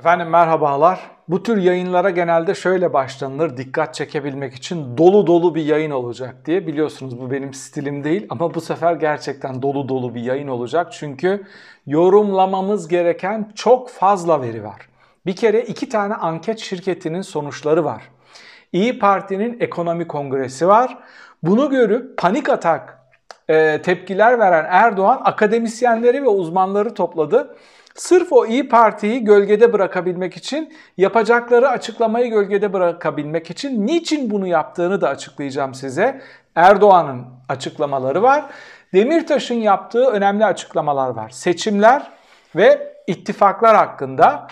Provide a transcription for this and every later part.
Efendim merhabalar. Bu tür yayınlara genelde şöyle başlanılır. Dikkat çekebilmek için dolu dolu bir yayın olacak diye. Biliyorsunuz bu benim stilim değil ama bu sefer gerçekten dolu dolu bir yayın olacak. Çünkü yorumlamamız gereken çok fazla veri var. Bir kere iki tane anket şirketinin sonuçları var. İyi Parti'nin ekonomi kongresi var. Bunu görüp panik atak tepkiler veren Erdoğan akademisyenleri ve uzmanları topladı Sırf o İyi Parti'yi gölgede bırakabilmek için, yapacakları açıklamayı gölgede bırakabilmek için niçin bunu yaptığını da açıklayacağım size. Erdoğan'ın açıklamaları var. Demirtaş'ın yaptığı önemli açıklamalar var. Seçimler ve ittifaklar hakkında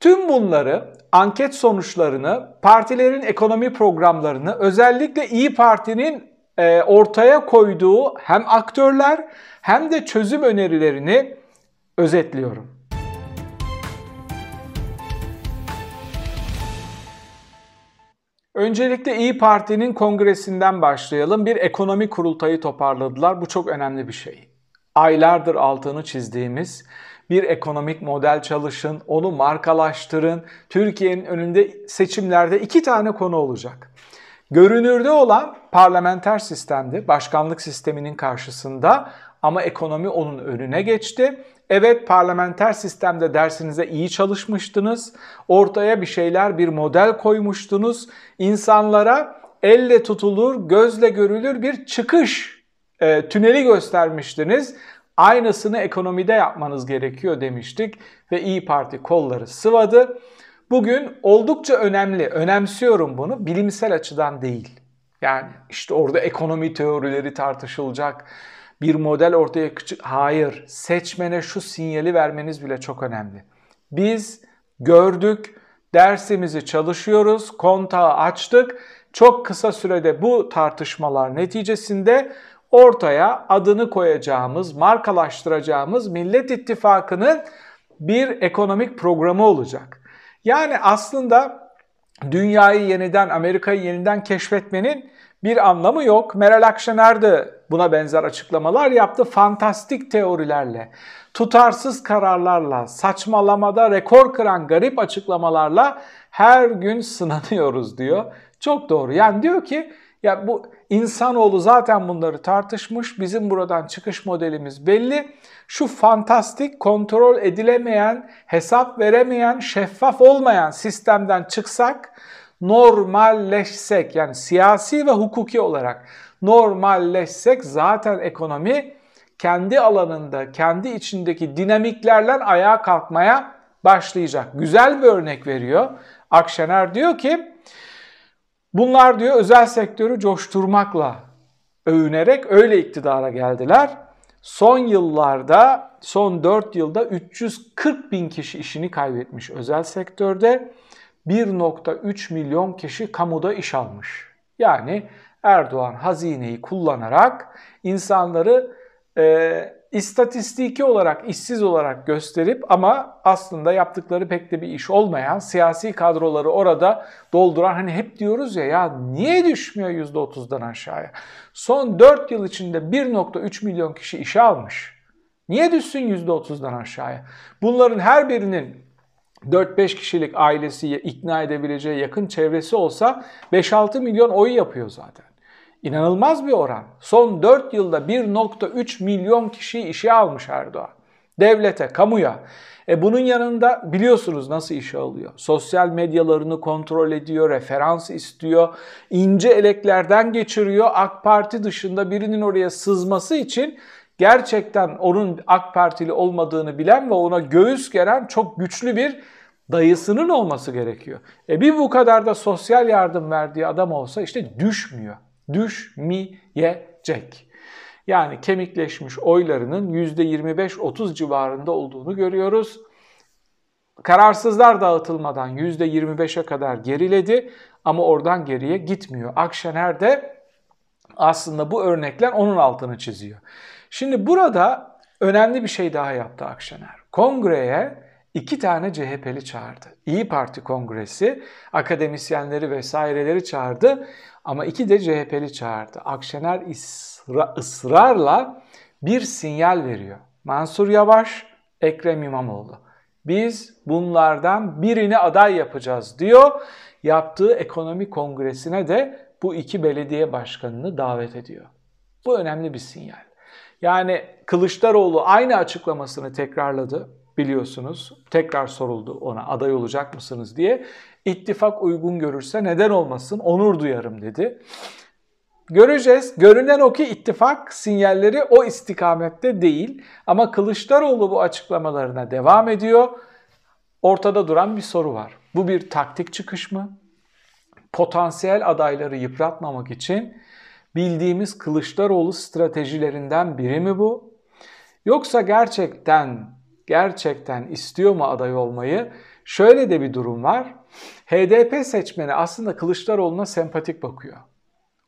tüm bunları anket sonuçlarını, partilerin ekonomi programlarını, özellikle İyi Parti'nin e, ortaya koyduğu hem aktörler hem de çözüm önerilerini özetliyorum. Öncelikle İyi Parti'nin kongresinden başlayalım. Bir ekonomi kurultayı toparladılar. Bu çok önemli bir şey. Aylardır altını çizdiğimiz bir ekonomik model çalışın, onu markalaştırın. Türkiye'nin önünde seçimlerde iki tane konu olacak. Görünürde olan parlamenter sistemdi, başkanlık sisteminin karşısında ama ekonomi onun önüne geçti. Evet parlamenter sistemde dersinize iyi çalışmıştınız. Ortaya bir şeyler, bir model koymuştunuz. İnsanlara elle tutulur, gözle görülür bir çıkış e, tüneli göstermiştiniz. Aynısını ekonomide yapmanız gerekiyor demiştik ve İyi Parti kolları sıvadı. Bugün oldukça önemli, önemsiyorum bunu bilimsel açıdan değil. Yani işte orada ekonomi teorileri tartışılacak bir model ortaya küçük. Hayır, seçmene şu sinyali vermeniz bile çok önemli. Biz gördük, dersimizi çalışıyoruz, kontağı açtık. Çok kısa sürede bu tartışmalar neticesinde ortaya adını koyacağımız, markalaştıracağımız Millet İttifakı'nın bir ekonomik programı olacak. Yani aslında dünyayı yeniden, Amerika'yı yeniden keşfetmenin bir anlamı yok. Meral Akşener de buna benzer açıklamalar yaptı. Fantastik teorilerle, tutarsız kararlarla, saçmalamada rekor kıran garip açıklamalarla her gün sınanıyoruz diyor. Çok doğru. Yani diyor ki ya bu insanoğlu zaten bunları tartışmış. Bizim buradan çıkış modelimiz belli. Şu fantastik, kontrol edilemeyen, hesap veremeyen, şeffaf olmayan sistemden çıksak normalleşsek yani siyasi ve hukuki olarak normalleşsek zaten ekonomi kendi alanında, kendi içindeki dinamiklerle ayağa kalkmaya başlayacak. Güzel bir örnek veriyor. Akşener diyor ki bunlar diyor özel sektörü coşturmakla övünerek öyle iktidara geldiler. Son yıllarda, son 4 yılda 340 bin kişi işini kaybetmiş özel sektörde. 1.3 milyon kişi kamuda iş almış. Yani Erdoğan hazineyi kullanarak insanları e, istatistiki olarak işsiz olarak gösterip ama aslında yaptıkları pek de bir iş olmayan siyasi kadroları orada dolduran hani hep diyoruz ya ya niye düşmüyor %30'dan aşağıya? Son 4 yıl içinde 1.3 milyon kişi işe almış. Niye düşsün %30'dan aşağıya? Bunların her birinin 4-5 kişilik ailesi ikna edebileceği yakın çevresi olsa 5-6 milyon oy yapıyor zaten. İnanılmaz bir oran. Son 4 yılda 1.3 milyon kişi işe almış Erdoğan. Devlete, kamuya. E bunun yanında biliyorsunuz nasıl işe alıyor. Sosyal medyalarını kontrol ediyor, referans istiyor, ince eleklerden geçiriyor. AK Parti dışında birinin oraya sızması için gerçekten onun AK Partili olmadığını bilen ve ona göğüs geren çok güçlü bir dayısının olması gerekiyor. E bir bu kadar da sosyal yardım verdiği adam olsa işte düşmüyor. Düşmeyecek. Yani kemikleşmiş oylarının %25-30 civarında olduğunu görüyoruz. Kararsızlar dağıtılmadan %25'e kadar geriledi ama oradan geriye gitmiyor. Akşener de aslında bu örnekler onun altını çiziyor. Şimdi burada önemli bir şey daha yaptı Akşener. Kongreye iki tane CHP'li çağırdı. İyi Parti Kongresi akademisyenleri vesaireleri çağırdı ama iki de CHP'li çağırdı. Akşener ısra, ısrarla bir sinyal veriyor. Mansur Yavaş, Ekrem İmamoğlu. Biz bunlardan birini aday yapacağız diyor. Yaptığı ekonomi kongresine de bu iki belediye başkanını davet ediyor. Bu önemli bir sinyal. Yani Kılıçdaroğlu aynı açıklamasını tekrarladı biliyorsunuz. Tekrar soruldu ona aday olacak mısınız diye. İttifak uygun görürse neden olmasın onur duyarım dedi. Göreceğiz. Görünen o ki ittifak sinyalleri o istikamette değil. Ama Kılıçdaroğlu bu açıklamalarına devam ediyor. Ortada duran bir soru var. Bu bir taktik çıkış mı? Potansiyel adayları yıpratmamak için bildiğimiz Kılıçdaroğlu stratejilerinden biri mi bu? Yoksa gerçekten gerçekten istiyor mu aday olmayı? Şöyle de bir durum var. HDP seçmeni aslında Kılıçdaroğlu'na sempatik bakıyor.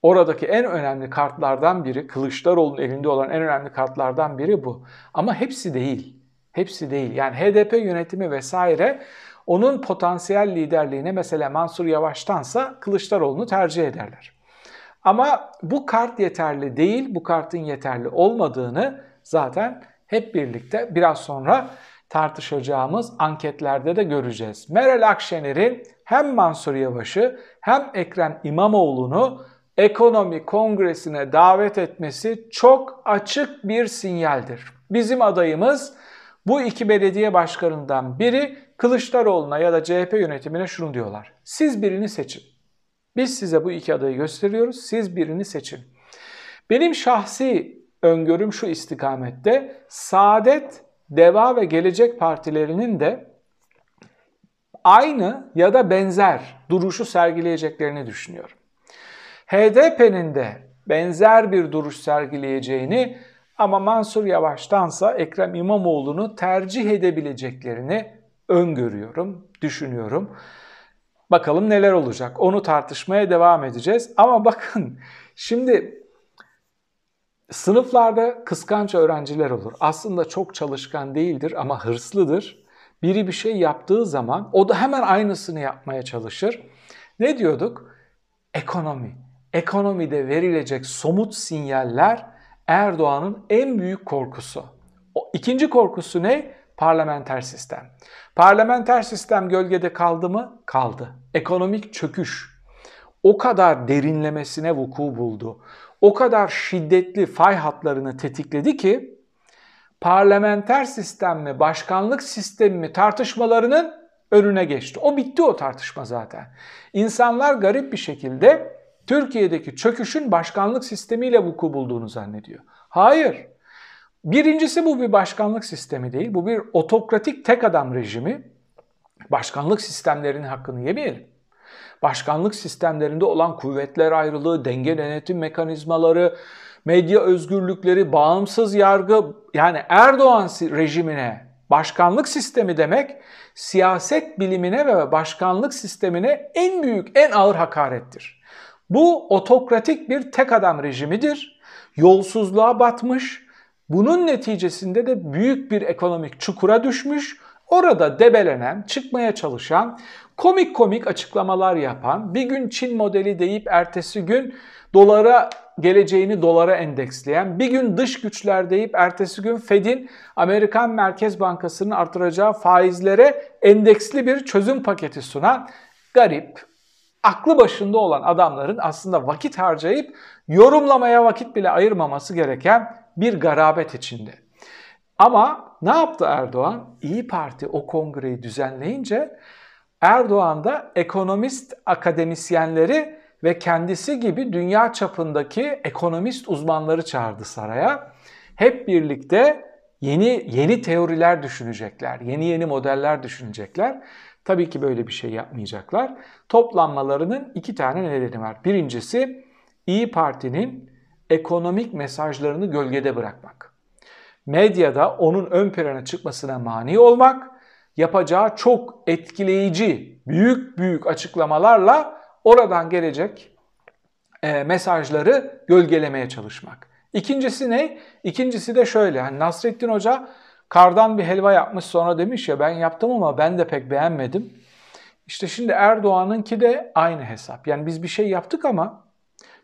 Oradaki en önemli kartlardan biri, Kılıçdaroğlu'nun elinde olan en önemli kartlardan biri bu. Ama hepsi değil. Hepsi değil. Yani HDP yönetimi vesaire onun potansiyel liderliğine mesela Mansur Yavaş'tansa Kılıçdaroğlu'nu tercih ederler. Ama bu kart yeterli değil, bu kartın yeterli olmadığını zaten hep birlikte biraz sonra tartışacağımız anketlerde de göreceğiz. Meral Akşener'in hem Mansur Yavaş'ı hem Ekrem İmamoğlu'nu ekonomi kongresine davet etmesi çok açık bir sinyaldir. Bizim adayımız bu iki belediye başkanından biri Kılıçdaroğlu'na ya da CHP yönetimine şunu diyorlar. Siz birini seçin. Biz size bu iki adayı gösteriyoruz. Siz birini seçin. Benim şahsi öngörüm şu istikamette. Saadet, Deva ve Gelecek partilerinin de aynı ya da benzer duruşu sergileyeceklerini düşünüyorum. HDP'nin de benzer bir duruş sergileyeceğini ama Mansur Yavaş'tansa Ekrem İmamoğlu'nu tercih edebileceklerini öngörüyorum, düşünüyorum. Bakalım neler olacak. Onu tartışmaya devam edeceğiz. Ama bakın şimdi sınıflarda kıskanç öğrenciler olur. Aslında çok çalışkan değildir ama hırslıdır. Biri bir şey yaptığı zaman o da hemen aynısını yapmaya çalışır. Ne diyorduk? Ekonomi. Ekonomide verilecek somut sinyaller Erdoğan'ın en büyük korkusu. O ikinci korkusu ne? Parlamenter sistem. Parlamenter sistem gölgede kaldı mı? Kaldı. Ekonomik çöküş o kadar derinlemesine vuku buldu. O kadar şiddetli fay hatlarını tetikledi ki parlamenter sistem mi, başkanlık sistemi mi tartışmalarının önüne geçti. O bitti o tartışma zaten. İnsanlar garip bir şekilde Türkiye'deki çöküşün başkanlık sistemiyle vuku bulduğunu zannediyor. Hayır. Birincisi bu bir başkanlık sistemi değil. Bu bir otokratik tek adam rejimi. Başkanlık sistemlerinin hakkını yemeyelim. Başkanlık sistemlerinde olan kuvvetler ayrılığı, denge denetim mekanizmaları, medya özgürlükleri, bağımsız yargı yani Erdoğan rejimine başkanlık sistemi demek siyaset bilimine ve başkanlık sistemine en büyük, en ağır hakarettir. Bu otokratik bir tek adam rejimidir. Yolsuzluğa batmış, bunun neticesinde de büyük bir ekonomik çukura düşmüş, orada debelenen, çıkmaya çalışan, komik komik açıklamalar yapan, bir gün Çin modeli deyip ertesi gün dolara geleceğini dolara endeksleyen, bir gün dış güçler deyip ertesi gün Fed'in Amerikan Merkez Bankası'nın artıracağı faizlere endeksli bir çözüm paketi sunan garip, aklı başında olan adamların aslında vakit harcayıp yorumlamaya vakit bile ayırmaması gereken bir garabet içinde. Ama ne yaptı Erdoğan? İyi Parti o kongreyi düzenleyince Erdoğan da ekonomist akademisyenleri ve kendisi gibi dünya çapındaki ekonomist uzmanları çağırdı saraya. Hep birlikte yeni yeni teoriler düşünecekler, yeni yeni modeller düşünecekler. Tabii ki böyle bir şey yapmayacaklar. Toplanmalarının iki tane nedeni var. Birincisi İyi Parti'nin ekonomik mesajlarını gölgede bırakmak. Medyada onun ön plana çıkmasına mani olmak, yapacağı çok etkileyici, büyük büyük açıklamalarla oradan gelecek e, mesajları gölgelemeye çalışmak. İkincisi ne? İkincisi de şöyle. Hani Nasrettin Hoca kardan bir helva yapmış sonra demiş ya ben yaptım ama ben de pek beğenmedim. İşte şimdi Erdoğan'ınki de aynı hesap. Yani biz bir şey yaptık ama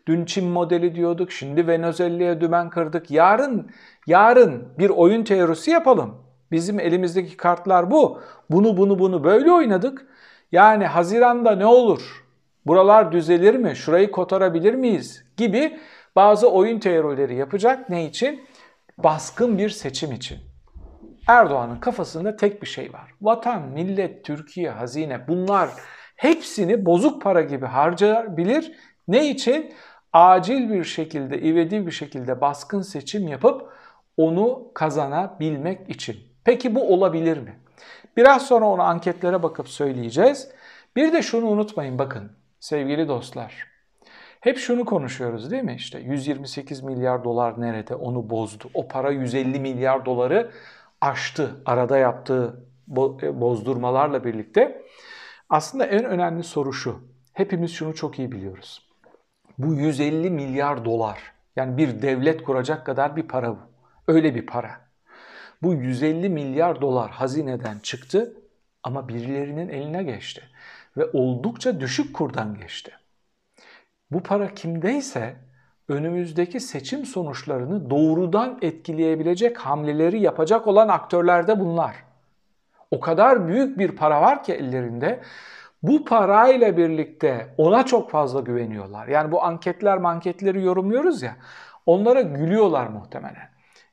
dün Çin modeli diyorduk, şimdi Venezuela'ya dümen kırdık. Yarın yarın bir oyun teorisi yapalım. Bizim elimizdeki kartlar bu. Bunu bunu bunu böyle oynadık. Yani Haziran'da ne olur? Buralar düzelir mi? Şurayı kotarabilir miyiz? Gibi bazı oyun teorileri yapacak. Ne için? Baskın bir seçim için. Erdoğan'ın kafasında tek bir şey var. Vatan, millet, Türkiye, hazine bunlar hepsini bozuk para gibi harcayabilir. Ne için? Acil bir şekilde, ivedi bir şekilde baskın seçim yapıp onu kazanabilmek için. Peki bu olabilir mi? Biraz sonra onu anketlere bakıp söyleyeceğiz. Bir de şunu unutmayın bakın sevgili dostlar. Hep şunu konuşuyoruz değil mi? İşte 128 milyar dolar nerede? Onu bozdu. O para 150 milyar doları aştı. Arada yaptığı e, bozdurmalarla birlikte. Aslında en önemli soru şu. Hepimiz şunu çok iyi biliyoruz. Bu 150 milyar dolar yani bir devlet kuracak kadar bir para bu. Öyle bir para. Bu 150 milyar dolar hazineden çıktı ama birilerinin eline geçti ve oldukça düşük kurdan geçti. Bu para kimdeyse önümüzdeki seçim sonuçlarını doğrudan etkileyebilecek hamleleri yapacak olan aktörlerde bunlar. O kadar büyük bir para var ki ellerinde. Bu parayla birlikte ona çok fazla güveniyorlar. Yani bu anketler manketleri yorumluyoruz ya. Onlara gülüyorlar muhtemelen.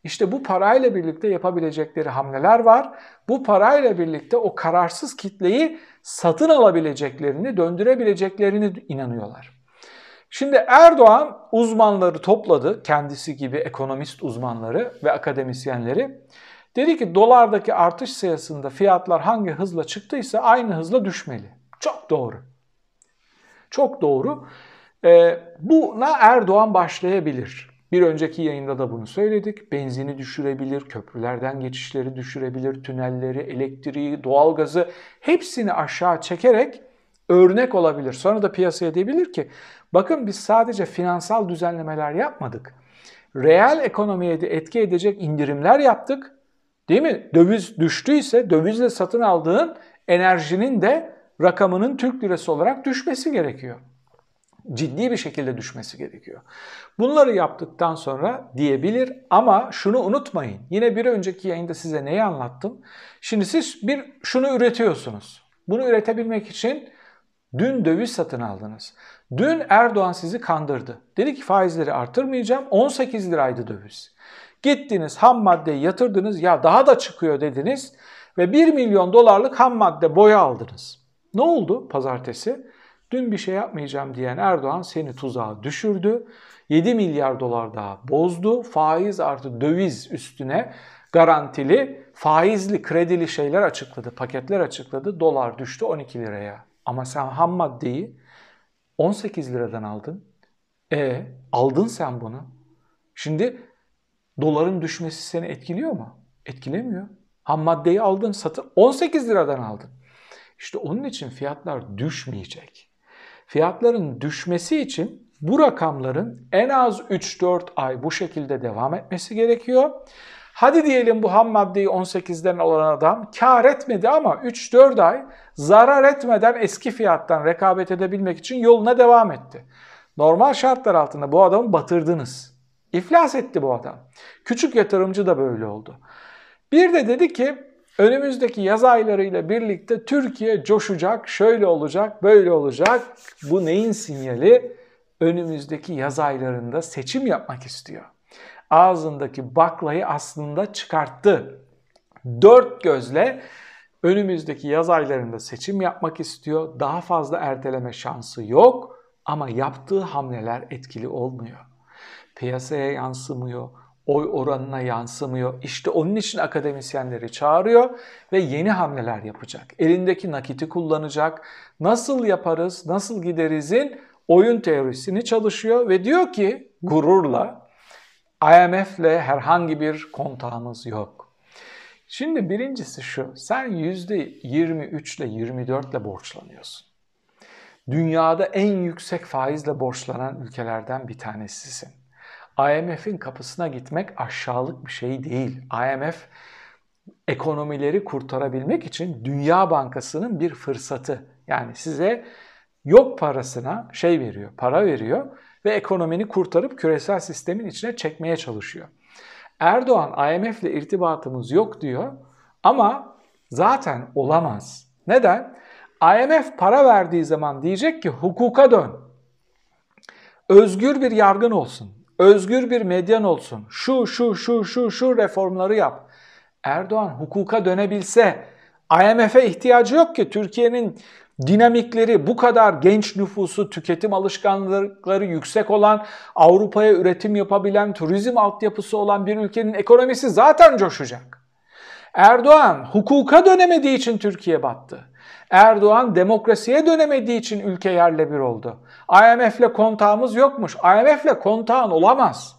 İşte bu parayla birlikte yapabilecekleri hamleler var. Bu parayla birlikte o kararsız kitleyi satın alabileceklerini, döndürebileceklerini inanıyorlar. Şimdi Erdoğan uzmanları topladı, kendisi gibi ekonomist uzmanları ve akademisyenleri. Dedi ki dolardaki artış sayısında fiyatlar hangi hızla çıktıysa aynı hızla düşmeli. Çok doğru. Çok doğru. Ee, buna Erdoğan başlayabilir. Bir önceki yayında da bunu söyledik. Benzini düşürebilir, köprülerden geçişleri düşürebilir, tünelleri, elektriği, doğalgazı hepsini aşağı çekerek örnek olabilir. Sonra da piyasaya diyebilir ki bakın biz sadece finansal düzenlemeler yapmadık. Reel ekonomiye de etki edecek indirimler yaptık. Değil mi? Döviz düştüyse dövizle satın aldığın enerjinin de rakamının Türk lirası olarak düşmesi gerekiyor ciddi bir şekilde düşmesi gerekiyor. Bunları yaptıktan sonra diyebilir ama şunu unutmayın. Yine bir önceki yayında size neyi anlattım? Şimdi siz bir şunu üretiyorsunuz. Bunu üretebilmek için dün döviz satın aldınız. Dün Erdoğan sizi kandırdı. Dedi ki faizleri artırmayacağım. 18 liraydı döviz. Gittiniz ham maddeyi yatırdınız ya daha da çıkıyor dediniz ve 1 milyon dolarlık ham madde boya aldınız. Ne oldu pazartesi? Dün bir şey yapmayacağım diyen Erdoğan seni tuzağa düşürdü. 7 milyar dolar daha bozdu. Faiz artı döviz üstüne garantili, faizli, kredili şeyler açıkladı, paketler açıkladı. Dolar düştü 12 liraya. Ama sen ham maddeyi 18 liradan aldın. E aldın sen bunu. Şimdi doların düşmesi seni etkiliyor mu? Etkilemiyor. Ham maddeyi aldın, satı 18 liradan aldın. İşte onun için fiyatlar düşmeyecek. Fiyatların düşmesi için bu rakamların en az 3-4 ay bu şekilde devam etmesi gerekiyor. Hadi diyelim bu ham maddeyi 18'den alan adam kar etmedi ama 3-4 ay zarar etmeden eski fiyattan rekabet edebilmek için yoluna devam etti. Normal şartlar altında bu adamı batırdınız. İflas etti bu adam. Küçük yatırımcı da böyle oldu. Bir de dedi ki Önümüzdeki yaz aylarıyla birlikte Türkiye coşacak, şöyle olacak, böyle olacak. Bu neyin sinyali? Önümüzdeki yaz aylarında seçim yapmak istiyor. Ağzındaki baklayı aslında çıkarttı. Dört gözle önümüzdeki yaz aylarında seçim yapmak istiyor. Daha fazla erteleme şansı yok ama yaptığı hamleler etkili olmuyor. Piyasaya yansımıyor oy oranına yansımıyor. İşte onun için akademisyenleri çağırıyor ve yeni hamleler yapacak. Elindeki nakiti kullanacak. Nasıl yaparız, nasıl giderizin oyun teorisini çalışıyor ve diyor ki gururla IMF'le herhangi bir kontağımız yok. Şimdi birincisi şu, sen %23 ile 24 ile borçlanıyorsun. Dünyada en yüksek faizle borçlanan ülkelerden bir tanesisin. IMF'in kapısına gitmek aşağılık bir şey değil. IMF ekonomileri kurtarabilmek için Dünya Bankası'nın bir fırsatı. Yani size yok parasına şey veriyor, para veriyor ve ekonomini kurtarıp küresel sistemin içine çekmeye çalışıyor. Erdoğan IMF ile irtibatımız yok diyor Ama zaten olamaz. Neden? IMF para verdiği zaman diyecek ki hukuka dön. Özgür bir yargın olsun. Özgür bir medyan olsun. Şu şu şu şu şu reformları yap. Erdoğan hukuka dönebilse IMF'e ihtiyacı yok ki Türkiye'nin dinamikleri bu kadar genç nüfusu, tüketim alışkanlıkları yüksek olan, Avrupa'ya üretim yapabilen, turizm altyapısı olan bir ülkenin ekonomisi zaten coşacak. Erdoğan hukuka dönemediği için Türkiye battı. Erdoğan demokrasiye dönemediği için ülke yerle bir oldu. IMF'le kontağımız yokmuş. IMF'le kontağın olamaz.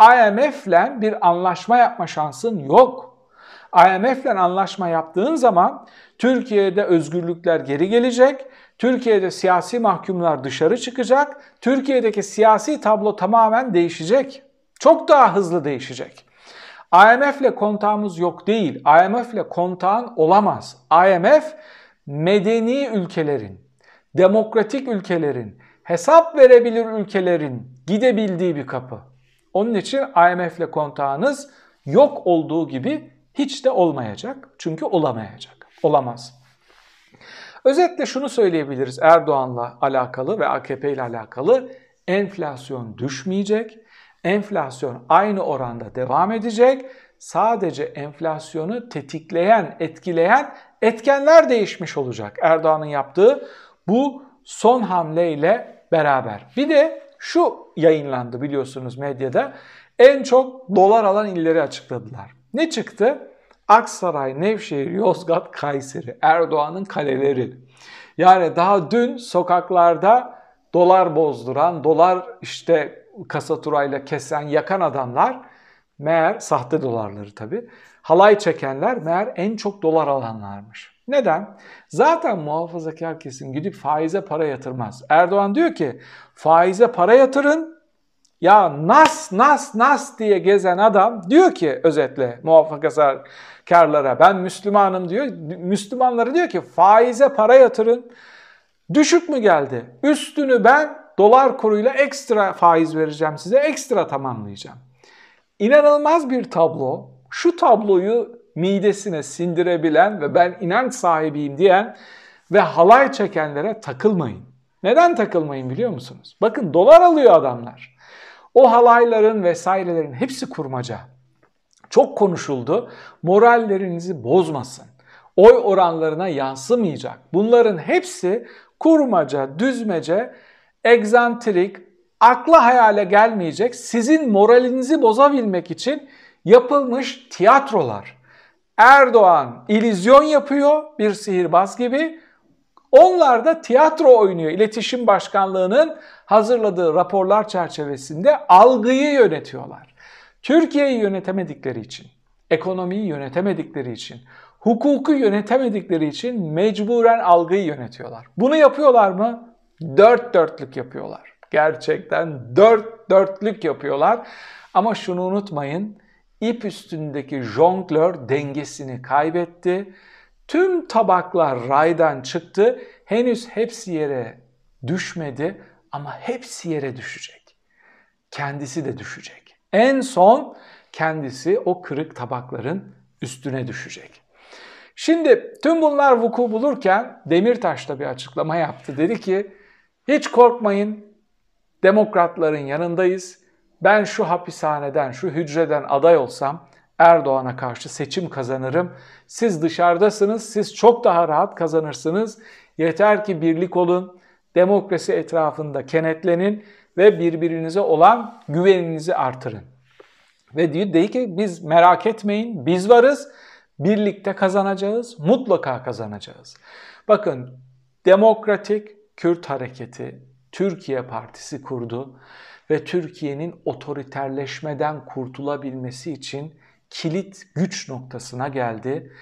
IMF'le bir anlaşma yapma şansın yok. IMF'le anlaşma yaptığın zaman Türkiye'de özgürlükler geri gelecek, Türkiye'de siyasi mahkumlar dışarı çıkacak, Türkiye'deki siyasi tablo tamamen değişecek. Çok daha hızlı değişecek. IMF'le kontağımız yok değil. IMF'le kontağın olamaz. IMF medeni ülkelerin, demokratik ülkelerin, hesap verebilir ülkelerin gidebildiği bir kapı. Onun için IMF'le kontağınız yok olduğu gibi hiç de olmayacak. Çünkü olamayacak. Olamaz. Özetle şunu söyleyebiliriz Erdoğan'la alakalı ve AKP ile alakalı. Enflasyon düşmeyecek. Enflasyon aynı oranda devam edecek. Sadece enflasyonu tetikleyen, etkileyen etkenler değişmiş olacak. Erdoğan'ın yaptığı bu son hamleyle beraber. Bir de şu yayınlandı biliyorsunuz medyada. En çok dolar alan illeri açıkladılar. Ne çıktı? Aksaray, Nevşehir, Yozgat, Kayseri, Erdoğan'ın kaleleri. Yani daha dün sokaklarda dolar bozduran, dolar işte kasaturayla kesen, yakan adamlar meğer sahte dolarları tabi halay çekenler meğer en çok dolar alanlarmış. Neden? Zaten muhafazakar kesim gidip faize para yatırmaz. Erdoğan diyor ki faize para yatırın. Ya nas nas nas diye gezen adam diyor ki özetle muhafazakarlara ben Müslümanım diyor. Müslümanlara diyor ki faize para yatırın. Düşük mü geldi? Üstünü ben dolar kuruyla ekstra faiz vereceğim size. Ekstra tamamlayacağım. İnanılmaz bir tablo. Şu tabloyu midesine sindirebilen ve ben inanç sahibiyim diyen ve halay çekenlere takılmayın. Neden takılmayın biliyor musunuz? Bakın dolar alıyor adamlar. O halayların vesairelerin hepsi kurmaca. Çok konuşuldu. Morallerinizi bozmasın. Oy oranlarına yansımayacak. Bunların hepsi kurmaca, düzmece, egzantrik, akla hayale gelmeyecek, sizin moralinizi bozabilmek için yapılmış tiyatrolar. Erdoğan ilizyon yapıyor bir sihirbaz gibi. Onlar da tiyatro oynuyor. İletişim Başkanlığı'nın hazırladığı raporlar çerçevesinde algıyı yönetiyorlar. Türkiye'yi yönetemedikleri için, ekonomiyi yönetemedikleri için, hukuku yönetemedikleri için mecburen algıyı yönetiyorlar. Bunu yapıyorlar mı? Dört dörtlük yapıyorlar. Gerçekten dört dörtlük yapıyorlar. Ama şunu unutmayın, ip üstündeki jonglör dengesini kaybetti. Tüm tabaklar raydan çıktı. Henüz hepsi yere düşmedi ama hepsi yere düşecek. Kendisi de düşecek. En son kendisi o kırık tabakların üstüne düşecek. Şimdi tüm bunlar vuku bulurken Demirtaş da bir açıklama yaptı. Dedi ki hiç korkmayın demokratların yanındayız ben şu hapishaneden, şu hücreden aday olsam Erdoğan'a karşı seçim kazanırım. Siz dışarıdasınız, siz çok daha rahat kazanırsınız. Yeter ki birlik olun, demokrasi etrafında kenetlenin ve birbirinize olan güveninizi artırın. Ve diyor, diyor ki biz merak etmeyin, biz varız, birlikte kazanacağız, mutlaka kazanacağız. Bakın, Demokratik Kürt Hareketi, Türkiye Partisi kurdu ve Türkiye'nin otoriterleşmeden kurtulabilmesi için kilit güç noktasına geldi.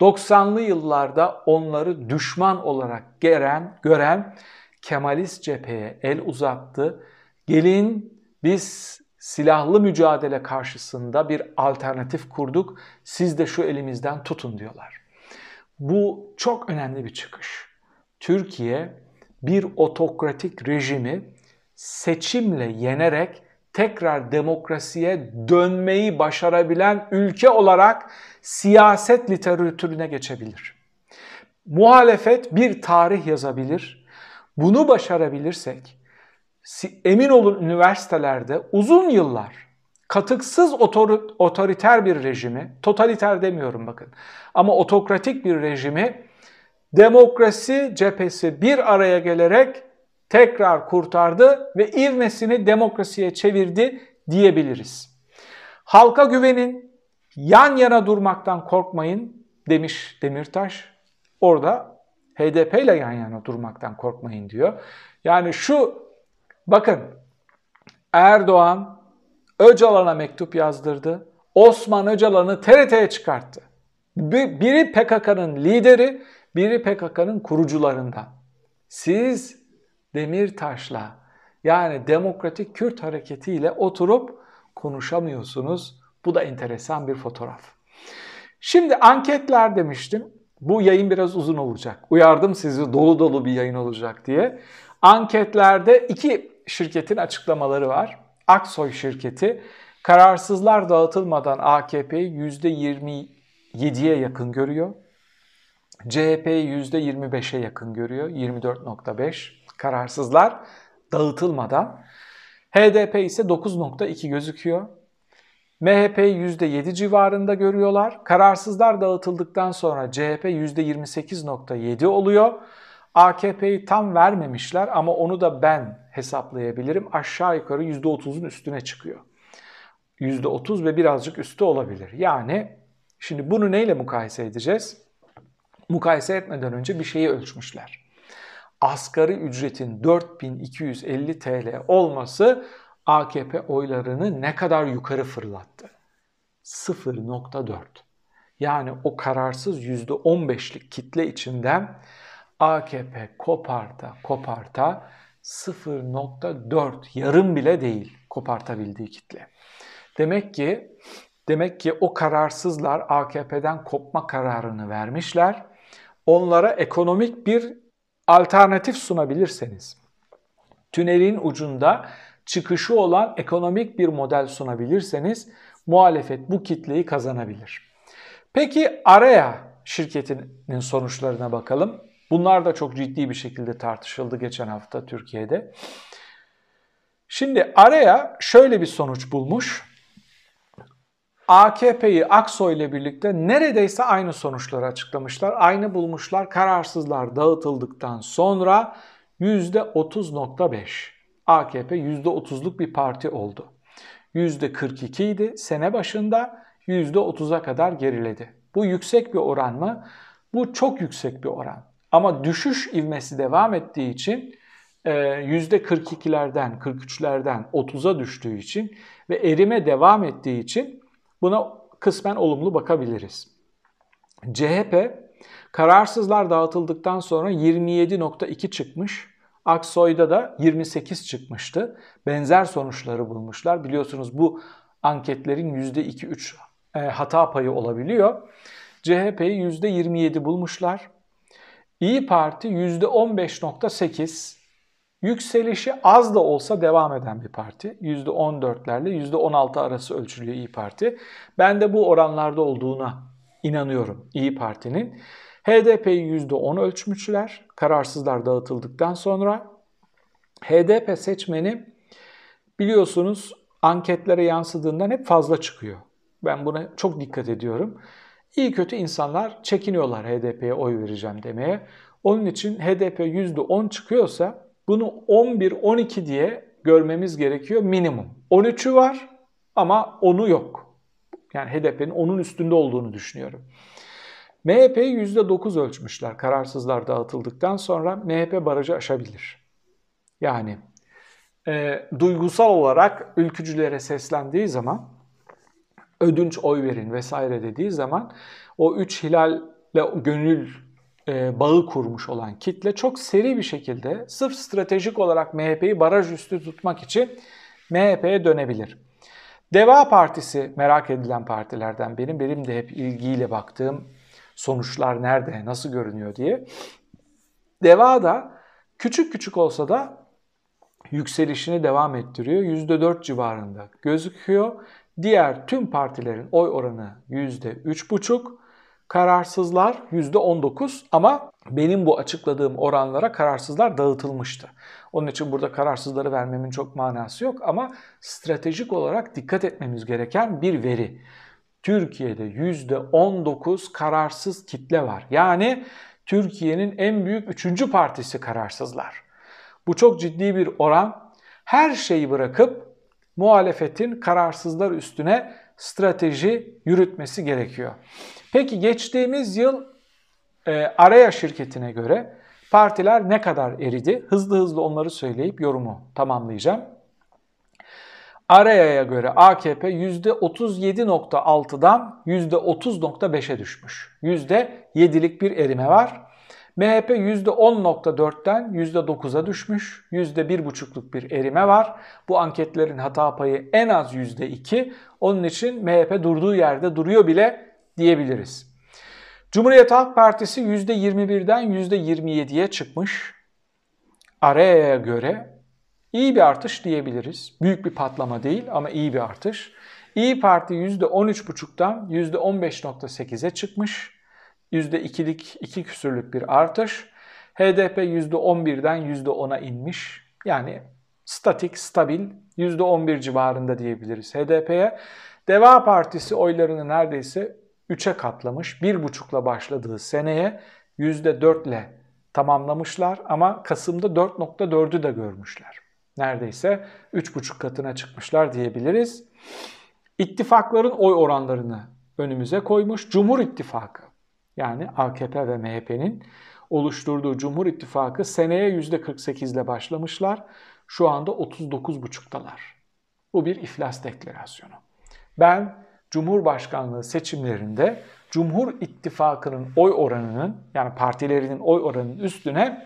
90'lı yıllarda onları düşman olarak gören, gören Kemalist cepheye el uzattı. Gelin biz silahlı mücadele karşısında bir alternatif kurduk. Siz de şu elimizden tutun diyorlar. Bu çok önemli bir çıkış. Türkiye bir otokratik rejimi seçimle yenerek tekrar demokrasiye dönmeyi başarabilen ülke olarak siyaset literatürüne geçebilir. Muhalefet bir tarih yazabilir. Bunu başarabilirsek emin olun üniversitelerde uzun yıllar katıksız otoriter bir rejimi, totaliter demiyorum bakın ama otokratik bir rejimi demokrasi cephesi bir araya gelerek tekrar kurtardı ve ivmesini demokrasiye çevirdi diyebiliriz. Halka güvenin, yan yana durmaktan korkmayın demiş Demirtaş. Orada HDP ile yan yana durmaktan korkmayın diyor. Yani şu bakın Erdoğan Öcalan'a mektup yazdırdı. Osman Öcalan'ı TRT'ye çıkarttı. Biri PKK'nın lideri, biri PKK'nın kurucularından. Siz Demirtaş'la yani Demokratik Kürt Hareketi ile oturup konuşamıyorsunuz. Bu da enteresan bir fotoğraf. Şimdi anketler demiştim. Bu yayın biraz uzun olacak. Uyardım sizi dolu dolu bir yayın olacak diye. Anketlerde iki şirketin açıklamaları var. Aksoy şirketi kararsızlar dağıtılmadan AKP'yi %27'ye yakın görüyor. CHP'yi %25'e yakın görüyor. 24.5 kararsızlar dağıtılmadan. HDP ise 9.2 gözüküyor. MHP'yi %7 civarında görüyorlar. Kararsızlar dağıtıldıktan sonra CHP %28.7 oluyor. AKP'yi tam vermemişler ama onu da ben hesaplayabilirim. Aşağı yukarı %30'un üstüne çıkıyor. %30 ve birazcık üstü olabilir. Yani şimdi bunu neyle mukayese edeceğiz? Mukayese etmeden önce bir şeyi ölçmüşler. Asgari ücretin 4250 TL olması AKP oylarını ne kadar yukarı fırlattı? 0.4. Yani o kararsız %15'lik kitle içinden AKP koparta koparta 0.4 yarım bile değil kopartabildiği kitle. Demek ki demek ki o kararsızlar AKP'den kopma kararını vermişler. Onlara ekonomik bir alternatif sunabilirseniz, tünelin ucunda çıkışı olan ekonomik bir model sunabilirseniz muhalefet bu kitleyi kazanabilir. Peki araya şirketinin sonuçlarına bakalım. Bunlar da çok ciddi bir şekilde tartışıldı geçen hafta Türkiye'de. Şimdi araya şöyle bir sonuç bulmuş. AKP'yi Aksoy ile birlikte neredeyse aynı sonuçları açıklamışlar. Aynı bulmuşlar. Kararsızlar dağıtıldıktan sonra %30.5. AKP %30'luk bir parti oldu. %42 idi sene başında %30'a kadar geriledi. Bu yüksek bir oran mı? Bu çok yüksek bir oran. Ama düşüş ivmesi devam ettiği için %42'lerden, e, 43'lerden 30'a düştüğü için ve erime devam ettiği için buna kısmen olumlu bakabiliriz. CHP kararsızlar dağıtıldıktan sonra 27.2 çıkmış. Aksoy'da da 28 çıkmıştı. Benzer sonuçları bulmuşlar. Biliyorsunuz bu anketlerin %2-3 e, hata payı olabiliyor. CHP'yi %27 bulmuşlar. İyi Parti %15.8 yükselişi az da olsa devam eden bir parti. %14'lerle %16 arası ölçülüyor İyi Parti. Ben de bu oranlarda olduğuna inanıyorum İyi Parti'nin. HDP'yi %10 ölçmüşler kararsızlar dağıtıldıktan sonra. HDP seçmeni biliyorsunuz anketlere yansıdığından hep fazla çıkıyor. Ben buna çok dikkat ediyorum. İyi kötü insanlar çekiniyorlar HDP'ye oy vereceğim demeye. Onun için HDP %10 çıkıyorsa bunu 11-12 diye görmemiz gerekiyor minimum. 13'ü var ama 10'u yok. Yani HDP'nin onun üstünde olduğunu düşünüyorum. MHP'yi %9 ölçmüşler kararsızlar dağıtıldıktan sonra MHP barajı aşabilir. Yani e, duygusal olarak ülkücülere seslendiği zaman ödünç oy verin vesaire dediği zaman o üç hilalle gönül e, bağı kurmuş olan kitle çok seri bir şekilde sırf stratejik olarak MHP'yi baraj üstü tutmak için MHP'ye dönebilir. Deva Partisi merak edilen partilerden benim. Benim de hep ilgiyle baktığım sonuçlar nerede, nasıl görünüyor diye. Deva da küçük küçük olsa da yükselişini devam ettiriyor. %4 civarında gözüküyor. Diğer tüm partilerin oy oranı %3,5. Kararsızlar %19 ama benim bu açıkladığım oranlara kararsızlar dağıtılmıştı. Onun için burada kararsızları vermemin çok manası yok ama stratejik olarak dikkat etmemiz gereken bir veri. Türkiye'de %19 kararsız kitle var. Yani Türkiye'nin en büyük üçüncü partisi kararsızlar. Bu çok ciddi bir oran. Her şeyi bırakıp muhalefetin kararsızlar üstüne strateji yürütmesi gerekiyor. Peki geçtiğimiz yıl e, Araya şirketine göre partiler ne kadar eridi? Hızlı hızlı onları söyleyip yorumu tamamlayacağım. Araya'ya göre AKP %37.6'dan %30.5'e düşmüş. %7'lik bir erime var. MHP %10.4'ten %9'a düşmüş. %1,5'luk bir erime var. Bu anketlerin hata payı en az %2. Onun için MHP durduğu yerde duruyor bile diyebiliriz. Cumhuriyet Halk Partisi %21'den %27'ye çıkmış. Araya'ya göre iyi bir artış diyebiliriz. Büyük bir patlama değil ama iyi bir artış. İyi Parti %13,5'tan %15,8'e çıkmış. %2'lik, 2 küsürlük bir artış. HDP %11'den %10'a inmiş. Yani statik, stabil %11 civarında diyebiliriz HDP'ye. Deva Partisi oylarını neredeyse 3'e katlamış. 1,5'la başladığı seneye %4 ile tamamlamışlar ama Kasım'da 4.4'ü de görmüşler. Neredeyse 3,5 katına çıkmışlar diyebiliriz. İttifakların oy oranlarını önümüze koymuş. Cumhur İttifakı yani AKP ve MHP'nin oluşturduğu Cumhur İttifakı seneye %48 ile başlamışlar. Şu anda 39,5'talar. Bu bir iflas deklarasyonu. Ben Cumhurbaşkanlığı seçimlerinde Cumhur İttifakı'nın oy oranının yani partilerinin oy oranının üstüne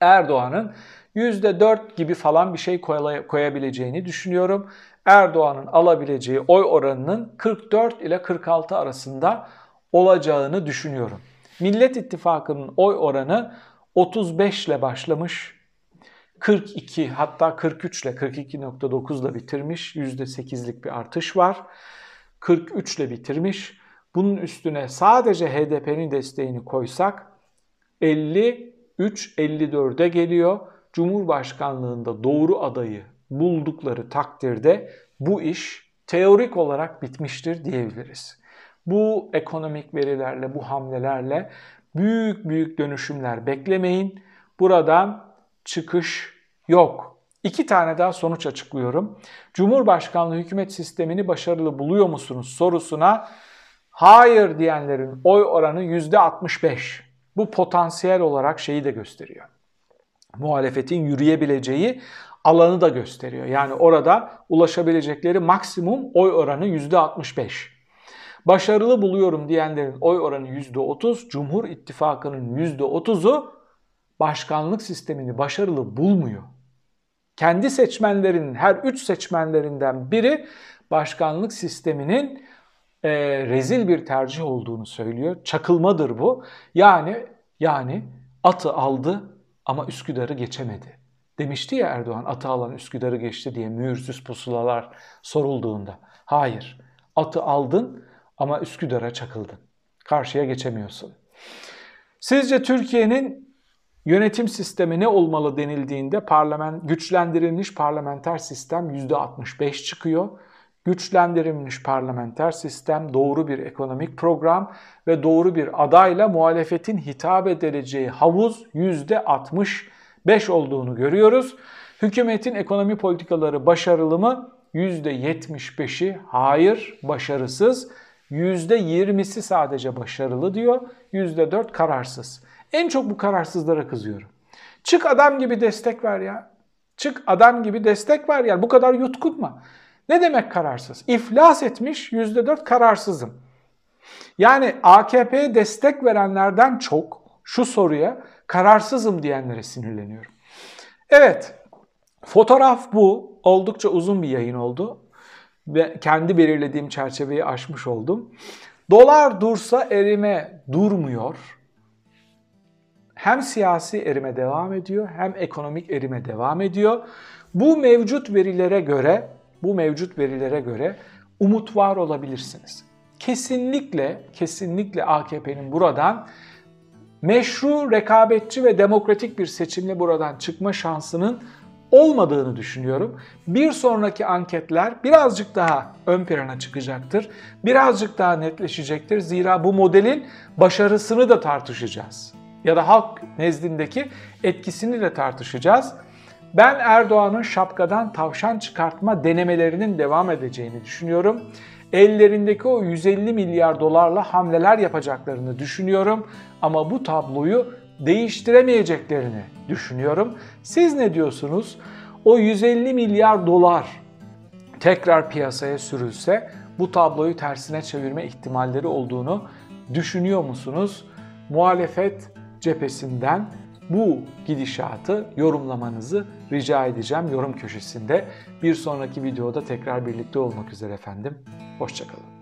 Erdoğan'ın %4 gibi falan bir şey koyabileceğini düşünüyorum. Erdoğan'ın alabileceği oy oranının 44 ile 46 arasında olacağını düşünüyorum. Millet İttifakı'nın oy oranı 35 ile başlamış. 42 hatta 43 ile 42.9 ile bitirmiş. %8'lik bir artış var. 43 ile bitirmiş. Bunun üstüne sadece HDP'nin desteğini koysak 53-54'e geliyor. Cumhurbaşkanlığında doğru adayı buldukları takdirde bu iş teorik olarak bitmiştir diyebiliriz. Bu ekonomik verilerle, bu hamlelerle büyük büyük dönüşümler beklemeyin. Buradan çıkış yok. İki tane daha sonuç açıklıyorum. Cumhurbaşkanlığı hükümet sistemini başarılı buluyor musunuz sorusuna hayır diyenlerin oy oranı %65. Bu potansiyel olarak şeyi de gösteriyor. Muhalefetin yürüyebileceği alanı da gösteriyor. Yani orada ulaşabilecekleri maksimum oy oranı %65. Başarılı buluyorum diyenlerin oy oranı %30, Cumhur İttifakı'nın %30'u başkanlık sistemini başarılı bulmuyor kendi seçmenlerinin her üç seçmenlerinden biri başkanlık sisteminin e, rezil bir tercih olduğunu söylüyor. Çakılmadır bu. Yani yani atı aldı ama Üsküdar'ı geçemedi. Demişti ya Erdoğan atı alan Üsküdar'ı geçti diye mühürsüz pusulalar sorulduğunda. Hayır. Atı aldın ama Üsküdar'a çakıldın. Karşıya geçemiyorsun. Sizce Türkiye'nin Yönetim sistemi ne olmalı denildiğinde parlament, güçlendirilmiş parlamenter sistem %65 çıkıyor. Güçlendirilmiş parlamenter sistem, doğru bir ekonomik program ve doğru bir adayla muhalefetin hitap edileceği havuz %65 olduğunu görüyoruz. Hükümetin ekonomi politikaları başarılı mı? %75'i hayır, başarısız. %20'si sadece başarılı diyor, %4 kararsız. En çok bu kararsızlara kızıyorum. Çık adam gibi destek ver ya. Çık adam gibi destek ver ya. Bu kadar yutkunma. Ne demek kararsız? İflas etmiş %4 kararsızım. Yani AKP'ye destek verenlerden çok şu soruya kararsızım diyenlere sinirleniyorum. Evet, fotoğraf bu. Oldukça uzun bir yayın oldu. Ve kendi belirlediğim çerçeveyi aşmış oldum. Dolar dursa erime durmuyor hem siyasi erime devam ediyor hem ekonomik erime devam ediyor. Bu mevcut verilere göre, bu mevcut verilere göre umut var olabilirsiniz. Kesinlikle, kesinlikle AKP'nin buradan meşru, rekabetçi ve demokratik bir seçimle buradan çıkma şansının olmadığını düşünüyorum. Bir sonraki anketler birazcık daha ön plana çıkacaktır. Birazcık daha netleşecektir. Zira bu modelin başarısını da tartışacağız. Ya da halk nezdindeki etkisini de tartışacağız. Ben Erdoğan'ın şapkadan tavşan çıkartma denemelerinin devam edeceğini düşünüyorum. Ellerindeki o 150 milyar dolarla hamleler yapacaklarını düşünüyorum. Ama bu tabloyu değiştiremeyeceklerini düşünüyorum. Siz ne diyorsunuz? O 150 milyar dolar tekrar piyasaya sürülse bu tabloyu tersine çevirme ihtimalleri olduğunu düşünüyor musunuz? Muhalefet cephesinden bu gidişatı yorumlamanızı rica edeceğim yorum köşesinde. Bir sonraki videoda tekrar birlikte olmak üzere efendim. Hoşçakalın.